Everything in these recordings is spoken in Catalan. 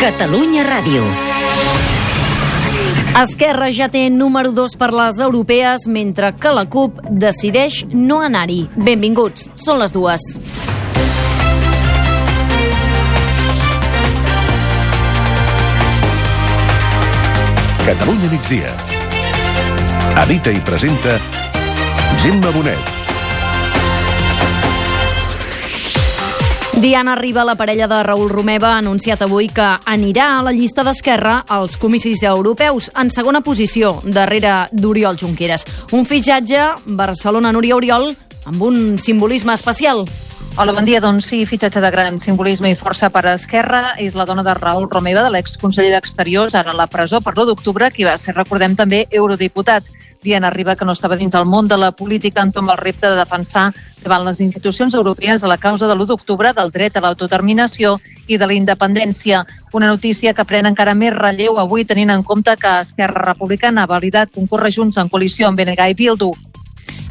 Catalunya Ràdio. Esquerra ja té número 2 per les europees, mentre que la CUP decideix no anar-hi. Benvinguts, són les dues. Catalunya migdia. Edita i presenta Gemma Bonet. Diana Riba, la parella de Raül Romeva, ha anunciat avui que anirà a la llista d'Esquerra als comicis europeus, en segona posició, darrere d'Oriol Junqueras. Un fitxatge Barcelona-Núria Oriol amb un simbolisme especial. Hola, bon dia. Doncs sí, fitxatge de gran simbolisme i força per Esquerra. És la dona de Raül Romeva, de l'exconseller d'Exteriors, ara a la presó per l'1 d'octubre, qui va ser, recordem, també eurodiputat. Diana arriba que no estava dins del món de la política en tom el repte de defensar davant les institucions europees a la causa de l'1 d'octubre del dret a l'autodeterminació i de la independència. Una notícia que pren encara més relleu avui tenint en compte que Esquerra Republicana ha validat concórrer junts en coalició amb BNG i Bildu.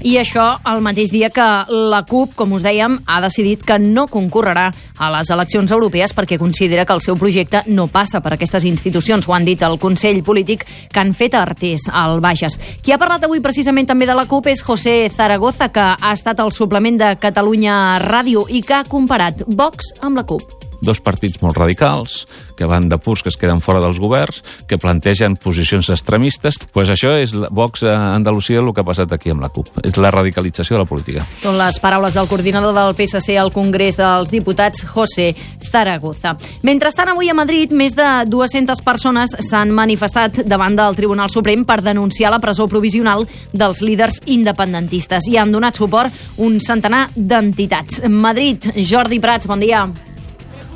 I això el mateix dia que la CUP, com us dèiem, ha decidit que no concorrerà a les eleccions europees perquè considera que el seu projecte no passa per aquestes institucions. Ho han dit el Consell Polític que han fet artés al Bages. Qui ha parlat avui precisament també de la CUP és José Zaragoza, que ha estat el suplement de Catalunya Ràdio i que ha comparat Vox amb la CUP dos partits molt radicals, que van de purs que es queden fora dels governs, que plantegen posicions extremistes. pues això és Vox a Andalusia el que ha passat aquí amb la CUP. És la radicalització de la política. Són les paraules del coordinador del PSC al Congrés dels Diputats, José Zaragoza. Mentrestant, avui a Madrid, més de 200 persones s'han manifestat davant del Tribunal Suprem per denunciar la presó provisional dels líders independentistes i han donat suport un centenar d'entitats. Madrid, Jordi Prats, bon dia.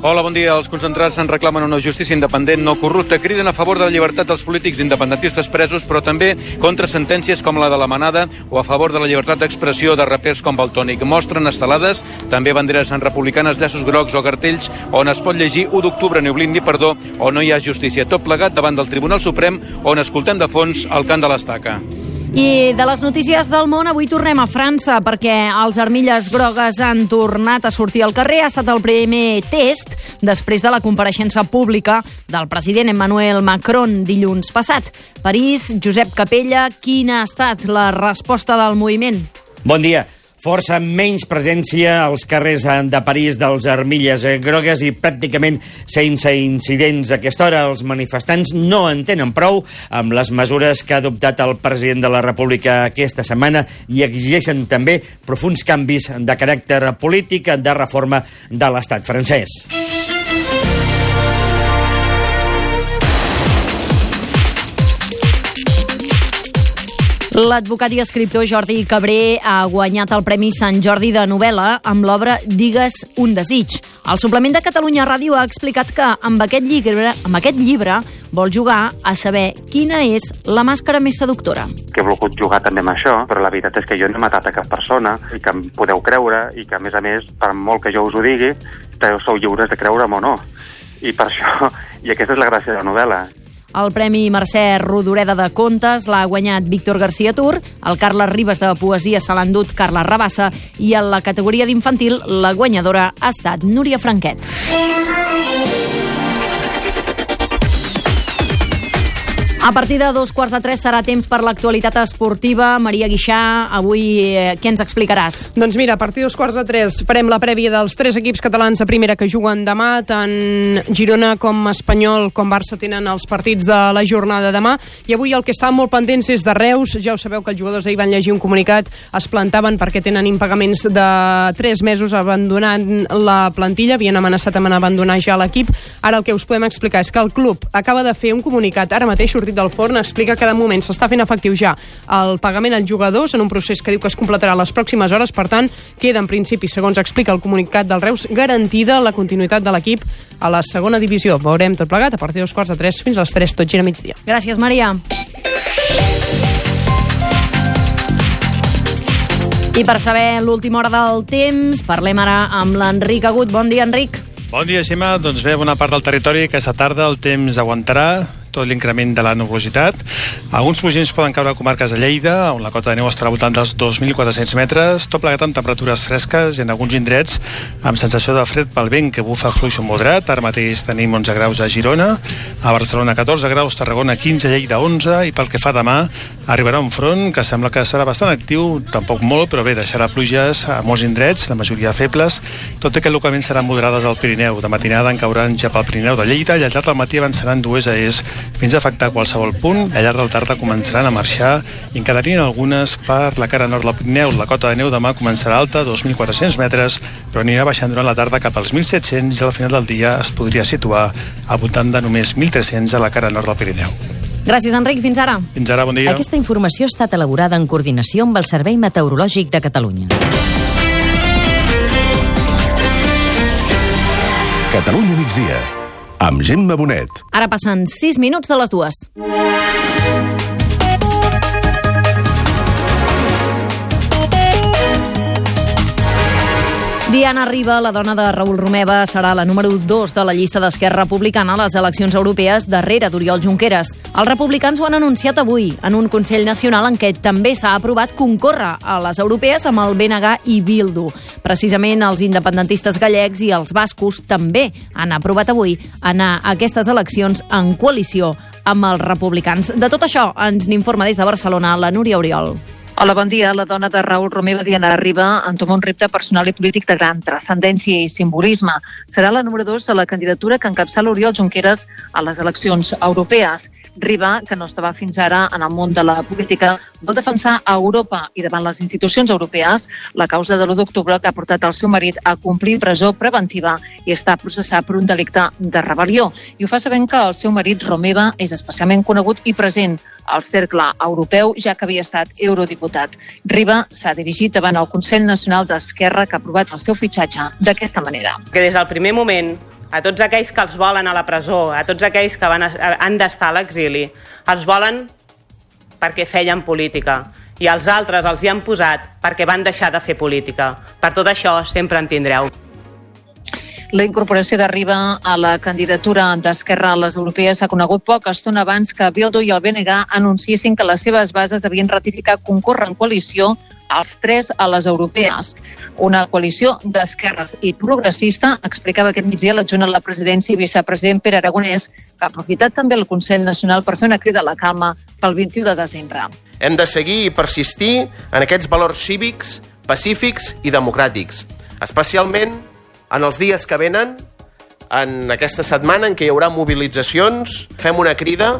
Hola, bon dia. Els concentrats en reclamen una justícia independent no corrupta. Criden a favor de la llibertat dels polítics independentistes presos, però també contra sentències com la de la Manada o a favor de la llibertat d'expressió de rapers com Baltònic. Mostren estelades, també banderes en republicanes, llaços grocs o cartells on es pot llegir 1 d'octubre ni oblint ni perdó o no hi ha justícia. Tot plegat davant del Tribunal Suprem on escoltem de fons el cant de l'estaca. I de les notícies del món, avui tornem a França perquè els armilles grogues han tornat a sortir al carrer. Ha estat el primer test després de la compareixença pública del president Emmanuel Macron dilluns passat. París, Josep Capella, quina ha estat la resposta del moviment? Bon dia força menys presència als carrers de París dels armilles grogues i pràcticament sense incidents. A aquesta hora els manifestants no en tenen prou amb les mesures que ha adoptat el president de la República aquesta setmana i exigeixen també profuns canvis de caràcter polític de reforma de l'estat francès. L'advocat i escriptor Jordi Cabré ha guanyat el Premi Sant Jordi de novel·la amb l'obra Digues un desig. El suplement de Catalunya Ràdio ha explicat que amb aquest llibre, amb aquest llibre vol jugar a saber quina és la màscara més seductora. Que he volgut jugar també amb això, però la veritat és que jo no he matat a cap persona i que em podeu creure i que, a més a més, per molt que jo us ho digui, sou lliures de creure'm o no. I per això, i aquesta és la gràcia de la novel·la, el Premi Mercè Rodoreda de Contes l'ha guanyat Víctor García Tur, el Carles Ribes de Poesia se l'ha endut Carles Rabassa i en la categoria d'infantil la guanyadora ha estat Núria Franquet. A partir de dos quarts de tres serà temps per l'actualitat esportiva. Maria Guixà, avui eh, què ens explicaràs? Doncs mira, a partir de dos quarts de tres farem la prèvia dels tres equips catalans a primera que juguen demà. Tant Girona com Espanyol com Barça tenen els partits de la jornada demà. I avui el que està molt pendents és de Reus. Ja ho sabeu que els jugadors ahir van llegir un comunicat, es plantaven perquè tenen impagaments de tres mesos abandonant la plantilla, havien amenaçat amb abandonar ja l'equip. Ara el que us podem explicar és que el club acaba de fer un comunicat, ara mateix sortit del Forn explica que de moment s'està fent efectiu ja el pagament als jugadors en un procés que diu que es completarà les pròximes hores. Per tant, queda en principi, segons explica el comunicat del Reus, garantida la continuïtat de l'equip a la segona divisió. Veurem tot plegat a partir dels quarts de tres fins a les tres, tot gira migdia. Gràcies, Maria. I per saber l'última hora del temps, parlem ara amb l'Enric Agut. Bon dia, Enric. Bon dia, Xima. Doncs bé, bona part del territori aquesta tarda el temps aguantarà, tot l'increment de la nuvolositat. Alguns plogins poden caure a comarques de Lleida, on la cota de neu estarà voltant dels 2.400 metres, tot plegat amb temperatures fresques i en alguns indrets amb sensació de fred pel vent que bufa fluix moderat. Ara mateix tenim 11 graus a Girona, a Barcelona 14 graus, Tarragona 15, Lleida 11 i pel que fa demà arribarà un front que sembla que serà bastant actiu, tampoc molt, però bé, deixarà pluges a molts indrets, la majoria febles, tot i que localment seran moderades al Pirineu. De matinada en cauran ja pel Pirineu de Lleida i al llarg del matí avançaran dues a est fins a afectar qualsevol punt. Al llarg del tarda començaran a marxar i en quedarien algunes per la cara nord del Pirineu. La cota de neu demà començarà alta, 2.400 metres, però anirà baixant durant la tarda cap als 1.700 i al final del dia es podria situar al voltant de només 1.300 a la cara nord del Pirineu. Gràcies, Enric. Fins ara. Fins ara, bon dia. Aquesta informació ha estat elaborada en coordinació amb el Servei Meteorològic de Catalunya. Catalunya migdia, amb Gemma Bonet. Ara passen 6 minuts de les dues. Diana Riba, la dona de Raül Romeva, serà la número 2 de la llista d'Esquerra Republicana a les eleccions europees darrere d'Oriol Junqueras. Els republicans ho han anunciat avui en un Consell Nacional en què també s'ha aprovat concórrer a les europees amb el BNG i Bildu. Precisament els independentistes gallecs i els bascos també han aprovat avui anar a aquestes eleccions en coalició amb els republicans. De tot això ens n'informa des de Barcelona la Núria Oriol. Hola, bon dia. La dona de Raül Romeva, Diana Riba, entoma un repte personal i polític de gran transcendència i simbolisme. Serà la número 2 de la candidatura que encapçala Oriol Junqueras a les eleccions europees. Riba, que no estava fins ara en el món de la política, vol defensar a Europa i davant les institucions europees la causa de l'1 d'octubre que ha portat el seu marit a complir presó preventiva i està processat per un delicte de rebel·lió. I ho fa sabent que el seu marit, Romeva, és especialment conegut i present al cercle europeu, ja que havia estat eurodiputat. Riba s'ha dirigit davant el Consell Nacional d'Esquerra que ha aprovat el seu fitxatge d'aquesta manera. Que des del primer moment a tots aquells que els volen a la presó, a tots aquells que van a, han d'estar a l'exili, els volen perquè feien política i els altres els hi han posat perquè van deixar de fer política. Per tot això sempre en tindreu. La incorporació de Riba a la candidatura d'Esquerra a les europees s'ha conegut poca estona abans que Bildu i el BNG anunciessin que les seves bases havien ratificat concórrer en coalició els tres a les europees. Una coalició d'esquerres i progressista, explicava aquest migdia l'adjunt a la presidència i vicepresident Pere Aragonès, que ha aprofitat també el Consell Nacional per fer una crida a la calma pel 21 de desembre. Hem de seguir i persistir en aquests valors cívics, pacífics i democràtics, especialment en els dies que venen, en aquesta setmana en què hi haurà mobilitzacions, fem una crida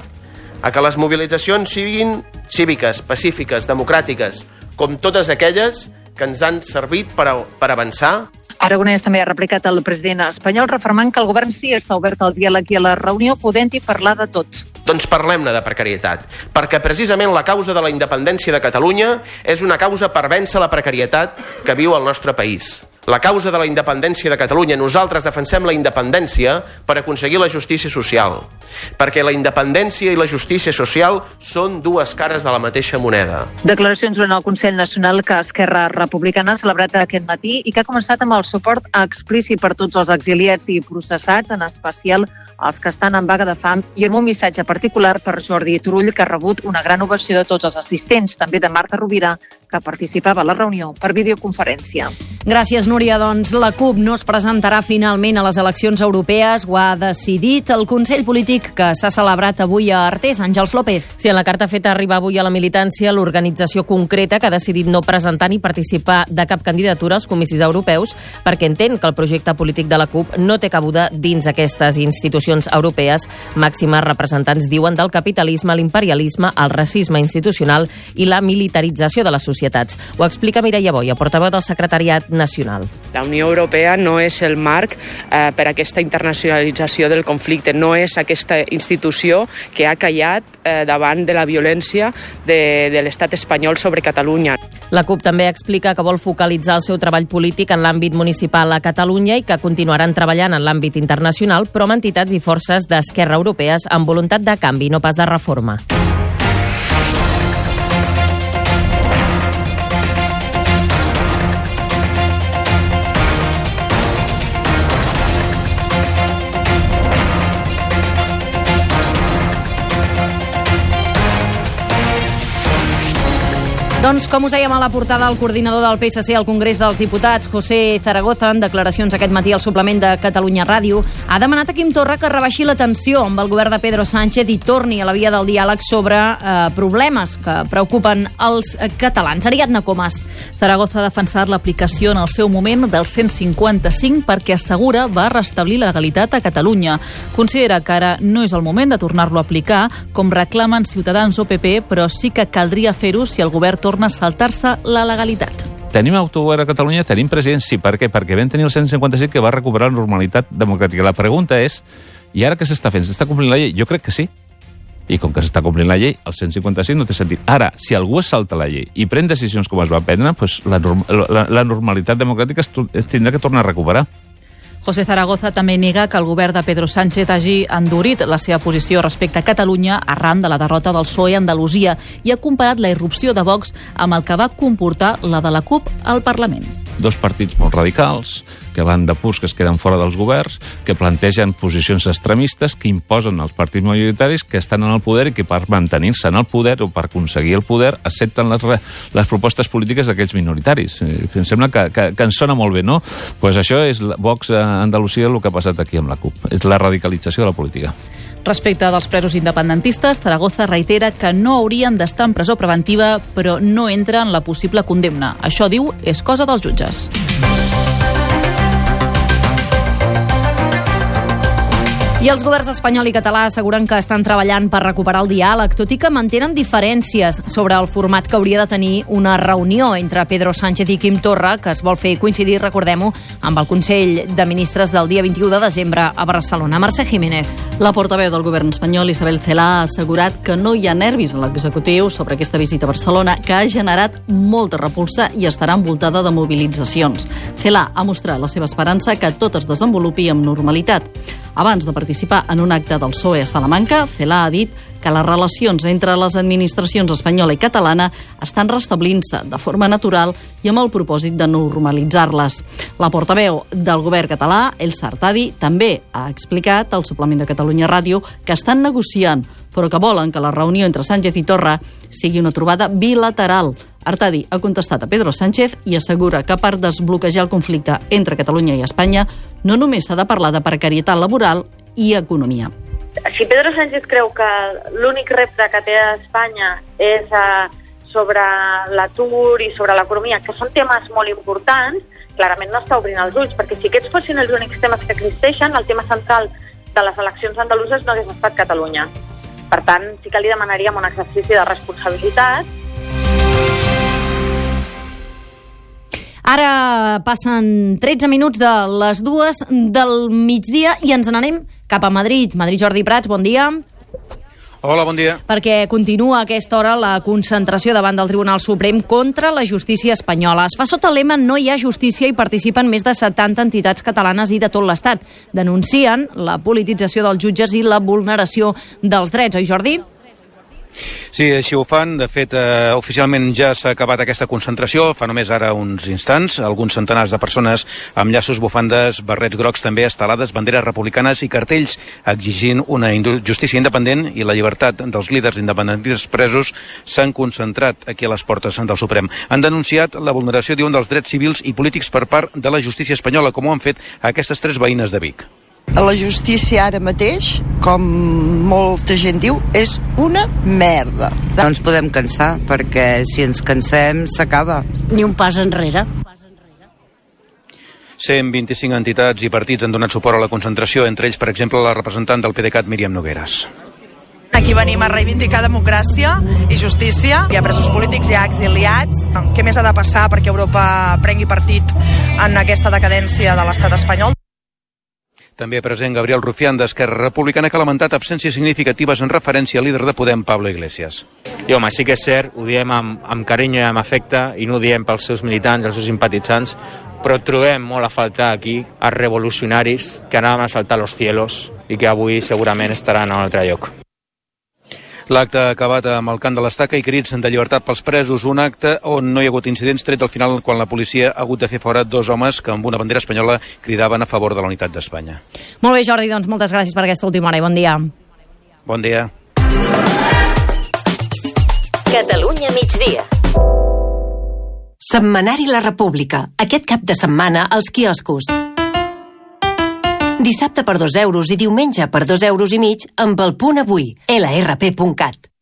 a que les mobilitzacions siguin cíviques, pacífiques, democràtiques, com totes aquelles que ens han servit per, a, per avançar Aragonès també ha replicat al president espanyol reformant que el govern sí està obert al diàleg i a la reunió podent-hi parlar de tot. Doncs parlem-ne de precarietat, perquè precisament la causa de la independència de Catalunya és una causa per vèncer la precarietat que viu el nostre país. La causa de la independència de Catalunya, nosaltres defensem la independència per aconseguir la justícia social, perquè la independència i la justícia social són dues cares de la mateixa moneda. Declaracions durant el Consell Nacional que Esquerra Republicana ha celebrat aquest matí i que ha començat amb el suport explícit per tots els exiliats i processats, en especial els que estan en vaga de fam, i amb un missatge particular per Jordi Turull, que ha rebut una gran ovació de tots els assistents, també de Marta Rovira, que participava a la reunió per videoconferència. Gràcies, Núria. Doncs la CUP no es presentarà finalment a les eleccions europees. Ho ha decidit el Consell Polític que s'ha celebrat avui a Artés. Àngels López. Sí, en la carta feta arriba avui a la militància l'organització concreta que ha decidit no presentar ni participar de cap candidatura als comicis europeus perquè entén que el projecte polític de la CUP no té cabuda dins aquestes institucions europees. Màximes representants diuen del capitalisme, l'imperialisme, el racisme institucional i la militarització de les societats. Ho explica Mireia Boia, portaveu del Secretariat Nacional. La Unió Europea no és el marc eh, per a aquesta internacionalització del conflicte, no és aquesta institució que ha callat eh, davant de la violència de, de l'estat espanyol sobre Catalunya. La CUP també explica que vol focalitzar el seu treball polític en l'àmbit municipal a Catalunya i que continuaran treballant en l'àmbit internacional, però amb entitats i forces d'esquerra europees amb voluntat de canvi, no pas de reforma. Doncs, com us dèiem a la portada, el coordinador del PSC al Congrés dels Diputats, José Zaragoza, en declaracions aquest matí al suplement de Catalunya Ràdio, ha demanat a Quim Torra que rebaixi la tensió amb el govern de Pedro Sánchez i torni a la via del diàleg sobre eh, problemes que preocupen els catalans. Ariadna Comas. Zaragoza ha defensat l'aplicació en el seu moment del 155 perquè assegura va restablir la legalitat a Catalunya. Considera que ara no és el moment de tornar-lo a aplicar, com reclamen Ciutadans o PP, però sí que caldria fer-ho si el govern torna a saltar-se la legalitat. Tenim autogovern a Catalunya, tenim president, sí. Per què? Perquè vam tenir el 155 que va recuperar la normalitat democràtica. La pregunta és, i ara què s'està fent? S'està complint la llei? Jo crec que sí. I com que s'està complint la llei, el 155 no té sentit. Ara, si algú es salta la llei i pren decisions com es va prendre, doncs la, norm la, la normalitat democràtica es, es tindrà que tornar a recuperar. José Zaragoza també nega que el govern de Pedro Sánchez hagi endurit la seva posició respecte a Catalunya arran de la derrota del PSOE a Andalusia i ha comparat la irrupció de Vox amb el que va comportar la de la CUP al Parlament dos partits molt radicals, que van de purs que es queden fora dels governs, que plantegen posicions extremistes, que imposen als partits majoritaris que estan en el poder i que per mantenir-se en el poder o per aconseguir el poder accepten les, les propostes polítiques d'aquells minoritaris. Eh, em sembla que, que, que ens sona molt bé, no? pues això és Vox a Andalusia el que ha passat aquí amb la CUP. És la radicalització de la política. Respecte dels presos independentistes, Zaragoza reitera que no haurien d'estar en presó preventiva, però no entra en la possible condemna. Això, diu, és cosa dels jutges. I els governs espanyol i català asseguren que estan treballant per recuperar el diàleg, tot i que mantenen diferències sobre el format que hauria de tenir una reunió entre Pedro Sánchez i Quim Torra, que es vol fer coincidir, recordem-ho, amb el Consell de Ministres del dia 21 de desembre a Barcelona. Mercè Jiménez. La portaveu del govern espanyol, Isabel Celà, ha assegurat que no hi ha nervis en l'executiu sobre aquesta visita a Barcelona, que ha generat molta repulsa i estarà envoltada de mobilitzacions. Celà ha mostrat la seva esperança que tot es desenvolupi amb normalitat. Abans de participar en un acte del PSOE a Salamanca, Celà ha dit que les relacions entre les administracions espanyola i catalana estan restablint-se de forma natural i amb el propòsit de normalitzar-les. La portaveu del govern català, El Sartadi, també ha explicat al suplement de Catalunya Ràdio que estan negociant però que volen que la reunió entre Sánchez i Torra sigui una trobada bilateral. Artadi ha contestat a Pedro Sánchez i assegura que per desbloquejar el conflicte entre Catalunya i Espanya no només s'ha de parlar de precarietat laboral i economia. Si Pedro Sánchez creu que l'únic repte que té a Espanya és uh, sobre l'atur i sobre l'economia, que són temes molt importants, clarament no està obrint els ulls, perquè si aquests fossin els únics temes que existeixen, el tema central de les eleccions andaluses no hagués estat Catalunya. Per tant, sí que li demanaríem un exercici de responsabilitat. Ara passen 13 minuts de les dues del migdia i ens n'anem cap a Madrid. Madrid, Jordi Prats, bon dia. Hola, bon dia. Perquè continua a aquesta hora la concentració davant del Tribunal Suprem contra la justícia espanyola. Es fa sota lema No hi ha justícia i participen més de 70 entitats catalanes i de tot l'Estat. Denuncien la politització dels jutges i la vulneració dels drets, oi Jordi? Sí, així ho fan. De fet, eh, oficialment ja s'ha acabat aquesta concentració, fa només ara uns instants. Alguns centenars de persones amb llaços, bufandes, barrets grocs també estelades, banderes republicanes i cartells exigint una justícia independent i la llibertat dels líders independentistes presos s'han concentrat aquí a les portes del Suprem. Han denunciat la vulneració d'un dels drets civils i polítics per part de la justícia espanyola, com ho han fet aquestes tres veïnes de Vic. La justícia ara mateix, com molta gent diu, és una merda. No ens podem cansar, perquè si ens cansem s'acaba. Ni un pas enrere. 125 entitats i partits han donat suport a la concentració, entre ells, per exemple, la representant del PDeCAT, Míriam Nogueres. Aquí venim a reivindicar democràcia i justícia. Hi ha presos polítics, hi ha exiliats. Què més ha de passar perquè Europa prengui partit en aquesta decadència de l'estat espanyol? També present Gabriel Rufián d'Esquerra Republicana que ha lamentat absències significatives en referència al líder de Podem, Pablo Iglesias. I home, sí que és cert, ho diem amb, amb carinyo i amb afecte i no ho diem pels seus militants, els seus simpatitzants, però trobem molt a faltar aquí els revolucionaris que anaven a saltar los cielos i que avui segurament estaran a un altre lloc. L'acte ha acabat amb el cant de l'estaca i crits de llibertat pels presos, un acte on no hi ha hagut incidents, tret al final quan la policia ha hagut de fer fora dos homes que amb una bandera espanyola cridaven a favor de la unitat d'Espanya. Molt bé, Jordi, doncs moltes gràcies per aquesta última hora i bon dia. Bon dia. Catalunya migdia Setmanari La República. Aquest cap de setmana als quioscos. Dissabte per 2 euros i diumenge per 2 euros i mig amb el punt avui. lrp.cat.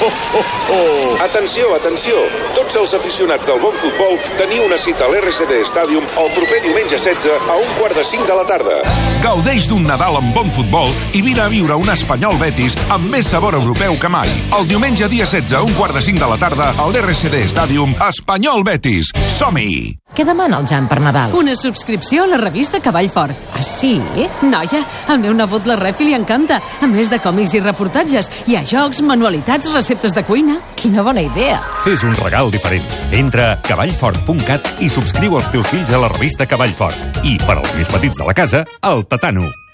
Oh, oh, oh, oh. Atenció, atenció! Tots els aficionats del bon futbol teniu una cita a l'RCD Stadium el proper diumenge 16 a un quart de 5 de la tarda. Gaudeix d'un Nadal amb bon futbol i vine a viure un Espanyol Betis amb més sabor europeu que mai. El diumenge dia 16 a un quart de 5 de la tarda a l'RCD Stadium Espanyol Betis. Som-hi! Què demana el Jan per Nadal? Una subscripció a la revista Cavall Fort. Ah, sí? Noia, al meu nebot la rep i li encanta. A més de còmics i reportatges, hi ha jocs, manualitats, receptes de cuina. Quina bona idea. Fes un regal diferent. Entra a cavallfort.cat i subscriu els teus fills a la revista Cavall Fort. I, per als més petits de la casa, el Tatano.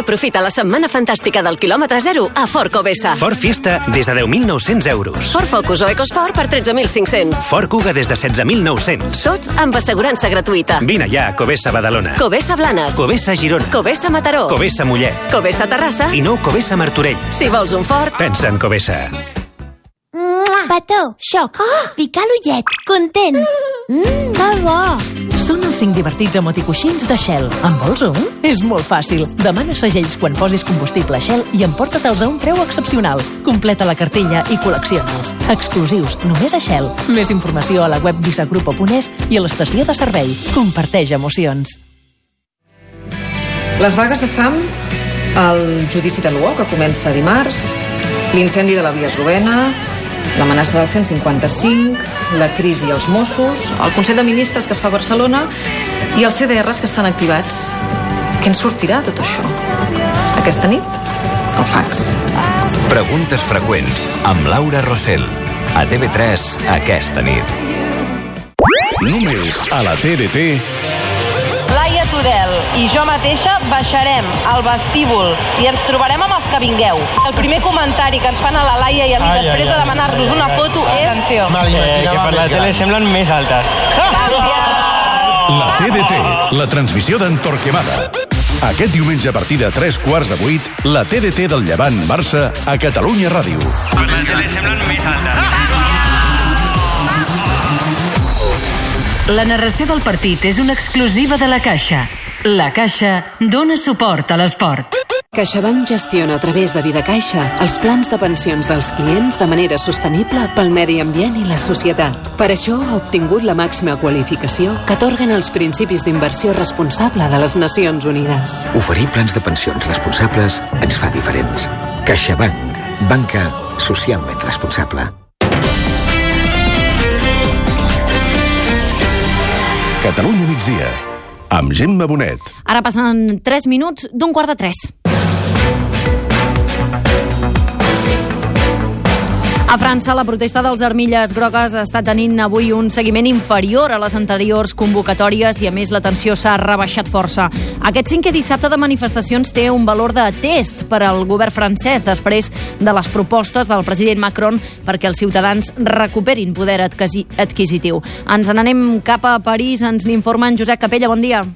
Aprofita la setmana fantàstica del quilòmetre zero a Ford Covesa. Ford Fiesta des de 10.900 euros. Ford Focus o EcoSport per 13.500. Ford Kuga des de 16.900. Tots amb assegurança gratuïta. Vine ja a Covesa Badalona. Covesa Blanes. Covesa Girona. Covesa Mataró. Covesa Mollet. Covesa Terrassa. I nou Covesa Martorell. Si vols un Ford... Pensa en Covesa. Petó, xoc, picar l'ullet, content. Mmm, que bo. Són els 5 divertits emoticoixins de Shell. En vols un? És molt fàcil. Demana segells quan posis combustible Shell i emporta-te'ls a un preu excepcional. Completa la cartella i col·lecciona'ls. Exclusius, només a Shell. Més informació a la web visagrupo.es i a l'estació de servei. Comparteix emocions. Les vagues de fam, el judici de l'UO, que comença dimarts, l'incendi de la via eslovena, l'amenaça del 155, la crisi als Mossos, el Consell de Ministres que es fa a Barcelona i els CDRs que estan activats. Què en sortirà tot això? Aquesta nit, el fax. Preguntes freqüents amb Laura Rossell. A TV3 aquesta nit. Només a la TDT Laia Tudel i jo mateixa baixarem al vestíbul i ens trobarem amb els que vingueu. El primer comentari que ens fan a la Laia i a mi Ai, després ai, de ai. demanar-nos una foto és... Atenció. Eh, que per la tele semblen més altes. La TDT, la transmissió d'en Torquemada. Aquest diumenge a partir de 3 quarts de 8, la TDT del Llevant Barça a Catalunya Ràdio. Per la tele semblen més altes. La narració del partit és una exclusiva de la Caixa. La Caixa dona suport a l'esport. CaixaBank gestiona a través de Vidacaixa els plans de pensions dels clients de manera sostenible pel medi ambient i la societat. Per això ha obtingut la màxima qualificació que atorguen els principis d'inversió responsable de les Nacions Unides. Oferir plans de pensions responsables ens fa diferents. CaixaBank. Banca socialment responsable. Catalunya migdia, amb Gemma Bonet. Ara passen 3 minuts d'un quart de 3. A França, la protesta dels armilles grogues està tenint avui un seguiment inferior a les anteriors convocatòries i, a més, la tensió s'ha rebaixat força. Aquest cinquè dissabte de manifestacions té un valor de test per al govern francès després de les propostes del president Macron perquè els ciutadans recuperin poder adquisi- adquisitiu. Ens n'anem cap a París, ens n'informa en Josep Capella. Bon dia.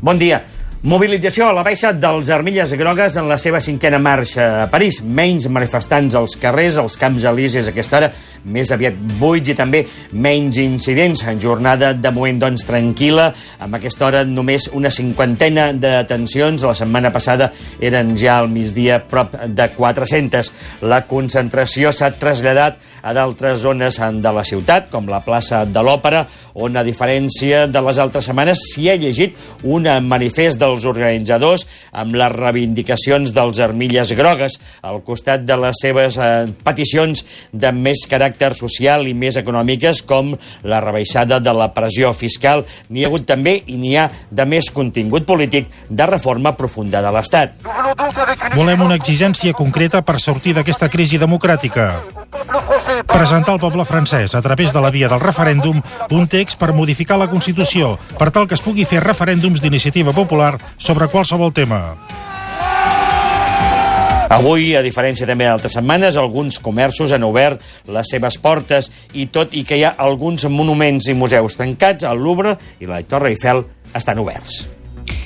Bon dia. Mobilització a la baixa dels armilles grogues en la seva cinquena marxa a París. Menys manifestants als carrers, als Camps Elisis a aquesta hora, més aviat buits i també menys incidents. En jornada de moment, doncs, tranquil·la. Amb aquesta hora només una cinquantena de detencions. La setmana passada eren ja al migdia prop de 400. La concentració s'ha traslladat a d'altres zones de la ciutat, com la plaça de l'Òpera, on, a diferència de les altres setmanes, s'hi ha llegit un manifest dels organitzadors amb les reivindicacions dels armilles grogues al costat de les seves eh, peticions de més caràcter social i més econòmiques com la rebaixada de la pressió fiscal. N'hi ha hagut també i n'hi ha de més contingut polític de reforma profunda de l'Estat. Volem una exigència concreta per sortir d'aquesta crisi democràtica. Presentar al poble francès, a través de la via del referèndum, un text per modificar la Constitució, per tal que es pugui fer referèndums d'iniciativa popular sobre qualsevol tema. Avui, a diferència també d'altres setmanes, alguns comerços han obert les seves portes i tot i que hi ha alguns monuments i museus tancats, el Louvre i la Torre Eiffel estan oberts.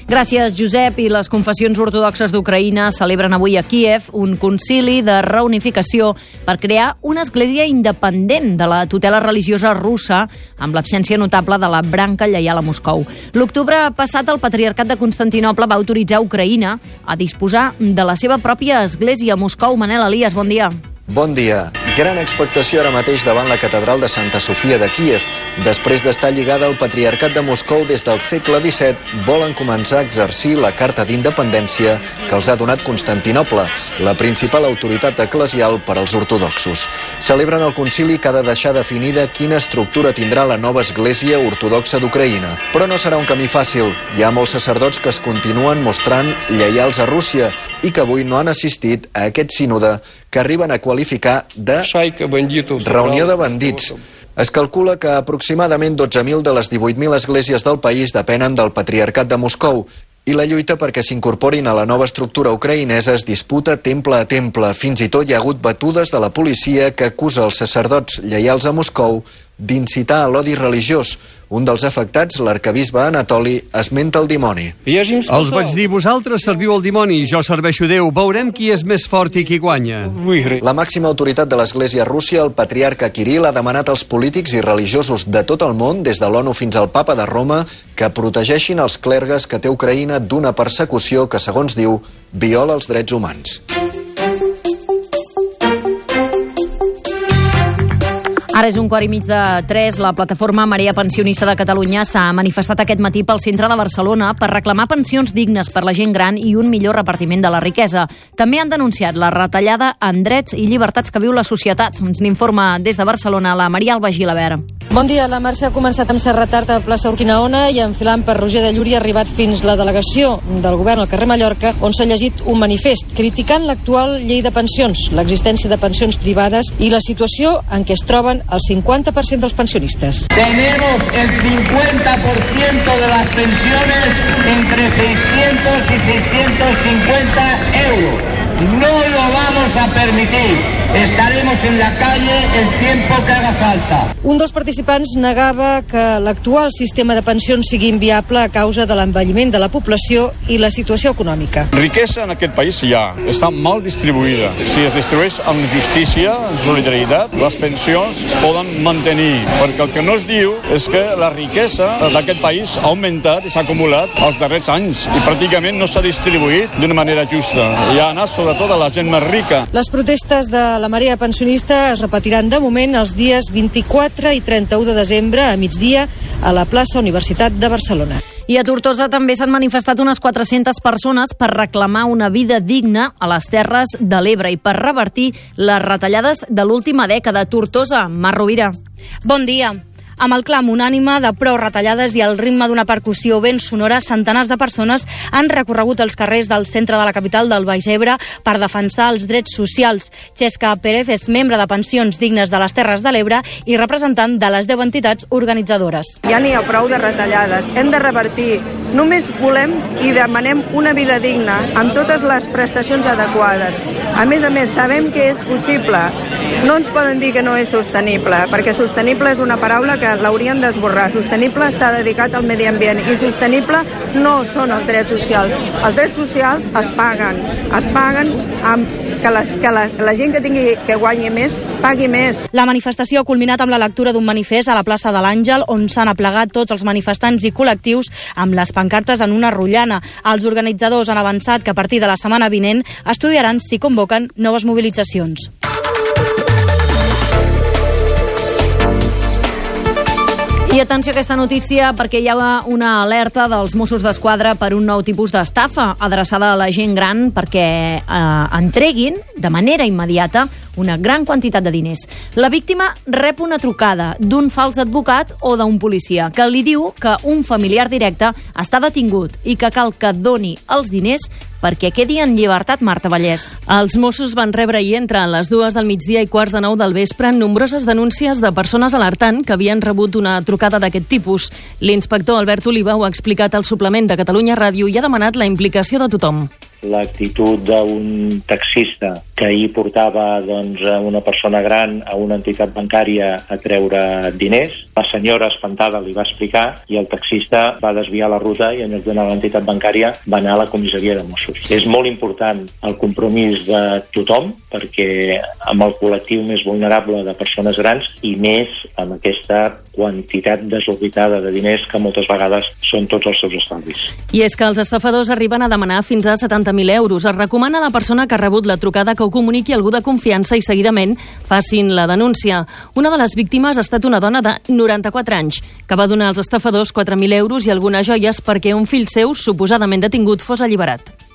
Gràcies, Josep. I les confessions ortodoxes d'Ucraïna celebren avui a Kiev un concili de reunificació per crear una església independent de la tutela religiosa russa amb l'absència notable de la branca lleial a Moscou. L'octubre passat, el Patriarcat de Constantinople va autoritzar Ucraïna a disposar de la seva pròpia església a Moscou. Manel Elias, bon dia. Bon dia. Gran expectació ara mateix davant la catedral de Santa Sofia de Kíev. Després d'estar lligada al Patriarcat de Moscou des del segle XVII, volen començar a exercir la Carta d'Independència que els ha donat Constantinople, la principal autoritat eclesial per als ortodoxos. Celebren el concili que ha de deixar definida quina estructura tindrà la nova Església Ortodoxa d'Ucraïna. Però no serà un camí fàcil. Hi ha molts sacerdots que es continuen mostrant lleials a Rússia i que avui no han assistit a aquest sínode que arriben a qualificar de reunió de bandits. Es calcula que aproximadament 12.000 de les 18.000 esglésies del país depenen del Patriarcat de Moscou i la lluita perquè s'incorporin a la nova estructura ucraïnesa es disputa temple a temple. Fins i tot hi ha hagut batudes de la policia que acusa els sacerdots lleials a Moscou d'incitar a l'odi religiós. Un dels afectats, l'arcabisbe Anatoli, esmenta el dimoni. Els vaig dir, vosaltres serviu el dimoni, jo serveixo Déu, veurem qui és més fort i qui guanya. La màxima autoritat de l'Església Rússia, el patriarca Kirill, ha demanat als polítics i religiosos de tot el món, des de l'ONU fins al papa de Roma, que protegeixin els clergues que té Ucraïna d'una persecució que, segons diu, viola els drets humans. Ara és un quart i mig de tres. La plataforma Marea Pensionista de Catalunya s'ha manifestat aquest matí pel centre de Barcelona per reclamar pensions dignes per la gent gran i un millor repartiment de la riquesa. També han denunciat la retallada en drets i llibertats que viu la societat. Ens n'informa des de Barcelona la Maria Alba Gilabert. Bon dia. La marxa ha començat amb retard a plaça Urquinaona i enfilant per Roger de Llúria ha arribat fins la delegació del govern al carrer Mallorca, on s'ha llegit un manifest criticant l'actual llei de pensions, l'existència de pensions privades i la situació en què es troben el 50% dels pensionistes. Tenemos el 50% de las pensiones entre 600 y 650 euros. No lo vamos a permitir. Estaremos en la calle el tiempo que haga falta. Un dels participants negava que l'actual sistema de pensions sigui inviable a causa de l'envelliment de la població i la situació econòmica. Riquesa en aquest país hi ha, està mal distribuïda. Si es distribueix amb justícia, amb solidaritat, les pensions es poden mantenir, perquè el que no es diu és que la riquesa d'aquest país ha augmentat i s'ha acumulat els darrers anys i pràcticament no s'ha distribuït d'una manera justa. I ha anat sobretot a la gent més rica. Les protestes de la marea pensionista es repetiran de moment els dies 24 i 31 de desembre a migdia a la plaça Universitat de Barcelona. I a Tortosa també s'han manifestat unes 400 persones per reclamar una vida digna a les Terres de l'Ebre i per revertir les retallades de l'última dècada. Tortosa, Mar Rovira. Bon dia. Amb el clam unànime de prou retallades i el ritme d'una percussió ben sonora, centenars de persones han recorregut els carrers del centre de la capital del Baix Ebre per defensar els drets socials. Xesca Pérez és membre de Pensions Dignes de les Terres de l'Ebre i representant de les 10 entitats organitzadores. Ja n'hi ha prou de retallades. Hem de revertir. Només volem i demanem una vida digna amb totes les prestacions adequades. A més a més, sabem que és possible. No ens poden dir que no és sostenible, perquè sostenible és una paraula que l'haurien d'esborrar. Sostenible està dedicat al medi ambient i sostenible no són els drets socials. Els drets socials es paguen, es paguen amb que, la, que la, la gent que tingui que guanyi més pagui més. La manifestació ha culminat amb la lectura d'un manifest a la plaça de l'Àngel on s'han aplegat tots els manifestants i col·lectius amb les pancartes en una rotllana. Els organitzadors han avançat que a partir de la setmana vinent estudiaran si convoquen noves mobilitzacions. I atenció a aquesta notícia perquè hi ha una alerta dels Mossos d'Esquadra per un nou tipus d'estafa adreçada a la gent gran perquè eh, entreguin de manera immediata una gran quantitat de diners. La víctima rep una trucada d'un fals advocat o d'un policia que li diu que un familiar directe està detingut i que cal que doni els diners perquè quedi en llibertat Marta Vallès. Els Mossos van rebre ahir entre les dues del migdia i quarts de nou del vespre nombroses denúncies de persones alertant que havien rebut una trucada d'aquest tipus. L'inspector Albert Oliva ho ha explicat al suplement de Catalunya Ràdio i ha demanat la implicació de tothom. L'actitud d'un taxista que ahir portava doncs, una persona gran a una entitat bancària a treure diners. La senyora espantada li va explicar i el taxista va desviar la ruta i en lloc d'anar a l'entitat bancària va anar a la comissaria de Mossos. És molt important el compromís de tothom perquè amb el col·lectiu més vulnerable de persones grans i més amb aquesta quantitat desorbitada de diners que moltes vegades són tots els seus estalvis. I és que els estafadors arriben a demanar fins a 70.000 euros. Es recomana a la persona que ha rebut la trucada que ho comuniqui algú de confiança i seguidament facin la denúncia. Una de les víctimes ha estat una dona de 94 anys, que va donar als estafadors 4.000 euros i algunes joies perquè un fill seu, suposadament detingut, fos alliberat.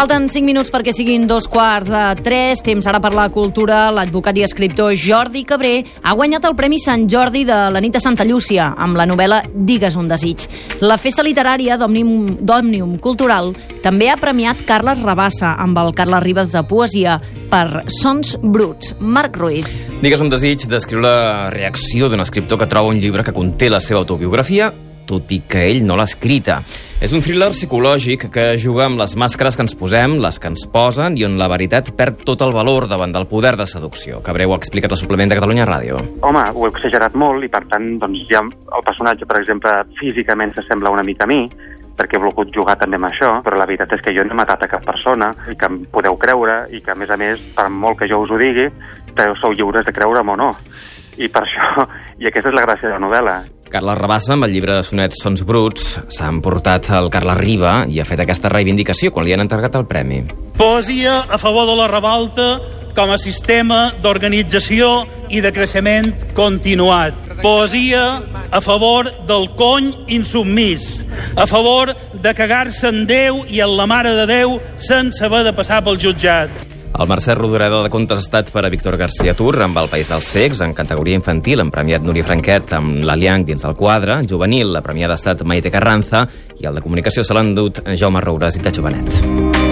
Falten 5 minuts perquè siguin dos quarts de 3. Temps ara per la cultura. L'advocat i escriptor Jordi Cabré ha guanyat el Premi Sant Jordi de la nit de Santa Llúcia amb la novel·la Digues un desig. La festa literària d'Òmnium Cultural també ha premiat Carles Rabassa amb el Carles Ribas de Poesia per Sons Bruts. Marc Ruiz. Digues un desig d'escriure la reacció d'un escriptor que troba un llibre que conté la seva autobiografia tot i que ell no l'ha escrita. És un thriller psicològic que juga amb les màscares que ens posem, les que ens posen, i on la veritat perd tot el valor davant del poder de seducció. Cabreu ha explicat al suplement de Catalunya Ràdio. Home, ho he exagerat molt i, per tant, doncs, ja el personatge, per exemple, físicament s'assembla una mica a mi, perquè he volgut jugar també amb això, però la veritat és que jo no he matat a cap persona i que em podeu creure i que, a més a més, per molt que jo us ho digui, sou lliures de creure'm o no. I per això, i aquesta és la gràcia de la novel·la, Carles Rabassa, amb el llibre de sonets Sons Bruts, s'ha emportat el Carles Riba i ha fet aquesta reivindicació quan li han entregat el premi. Poesia a favor de la revolta com a sistema d'organització i de creixement continuat. Poesia a favor del cony insubmís, a favor de cagar-se en Déu i en la Mare de Déu sense haver de passar pel jutjat. El Mercè Rodoreda de Contes ha estat per a Víctor García Tur amb El País dels Cecs, en categoria infantil, han premiat Núria Franquet amb l'Alianc dins del quadre, juvenil, la premiada ha estat Maite Carranza, i el de comunicació se l'han dut Jaume Roures i Tacho Benet.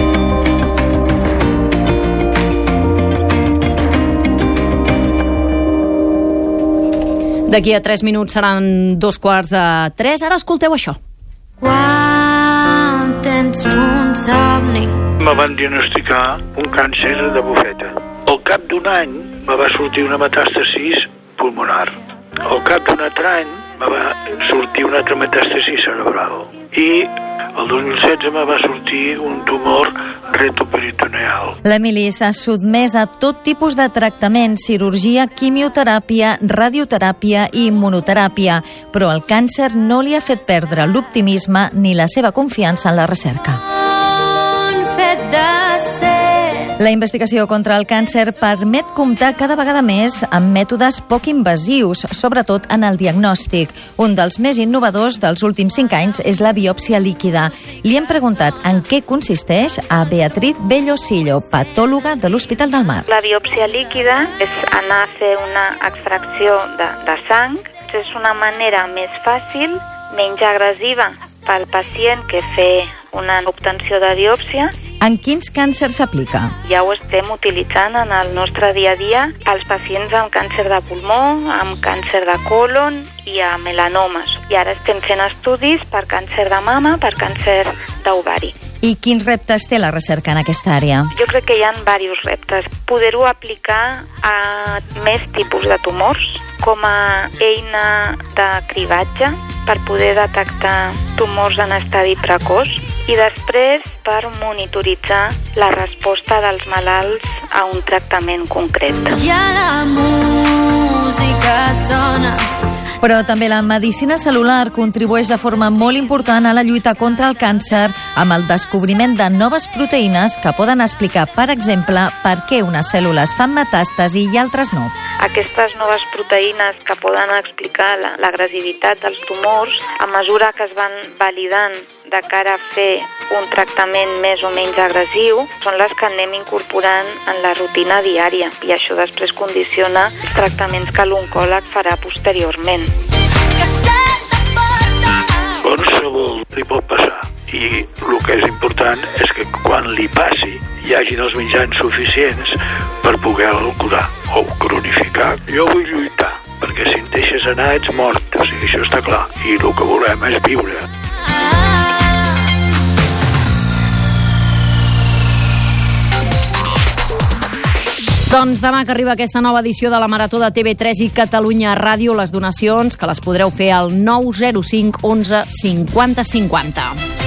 D'aquí a 3 minuts seran dos quarts de 3. Ara escolteu això. Quan tens un somni me van diagnosticar un càncer de bufeta. Al cap d'un any me va sortir una metàstasis pulmonar. Al cap d'un altre any me va sortir una altra metàstasi cerebral. I el 2016 me va sortir un tumor retoperitoneal. L'Emili s'ha sotmès a tot tipus de tractament, cirurgia, quimioteràpia, radioteràpia i immunoteràpia, però el càncer no li ha fet perdre l'optimisme ni la seva confiança en la recerca. La investigació contra el càncer permet comptar cada vegada més amb mètodes poc invasius, sobretot en el diagnòstic. Un dels més innovadors dels últims cinc anys és la biòpsia líquida. Li hem preguntat en què consisteix a Beatriz Bellosillo, patòloga de l'Hospital del Mar. La biòpsia líquida és anar a fer una extracció de, de sang. És una manera més fàcil, menys agressiva pel pacient que fer una obtenció de biòpsia en quins càncers s'aplica? Ja ho estem utilitzant en el nostre dia a dia als pacients amb càncer de pulmó, amb càncer de colon i a melanomes. I ara estem fent estudis per càncer de mama, per càncer d'ovari. I quins reptes té la recerca en aquesta àrea? Jo crec que hi ha diversos reptes. Poder-ho aplicar a més tipus de tumors com a eina de cribatge per poder detectar tumors en estadi precoç i després per monitoritzar la resposta dels malalts a un tractament concret. Ja la música sona però també la medicina celular contribueix de forma molt important a la lluita contra el càncer amb el descobriment de noves proteïnes que poden explicar, per exemple, per què unes cèl·lules fan metàstasi i altres no. Aquestes noves proteïnes que poden explicar l'agressivitat dels tumors, a mesura que es van validant de cara a fer un tractament més o menys agressiu són les que anem incorporant en la rutina diària i això després condiciona els tractaments que l'oncòleg farà posteriorment. Qualsevol li pot passar i el que és important és que quan li passi hi hagin els mitjans suficients per poder-lo curar o cronificar. Jo vull lluitar, perquè si em deixes anar ets mort O sigui, això està clar. I el que volem és viure. Doncs demà que arriba aquesta nova edició de la Marató de TV3 i Catalunya Ràdio, les donacions que les podreu fer al 905 11 50 50.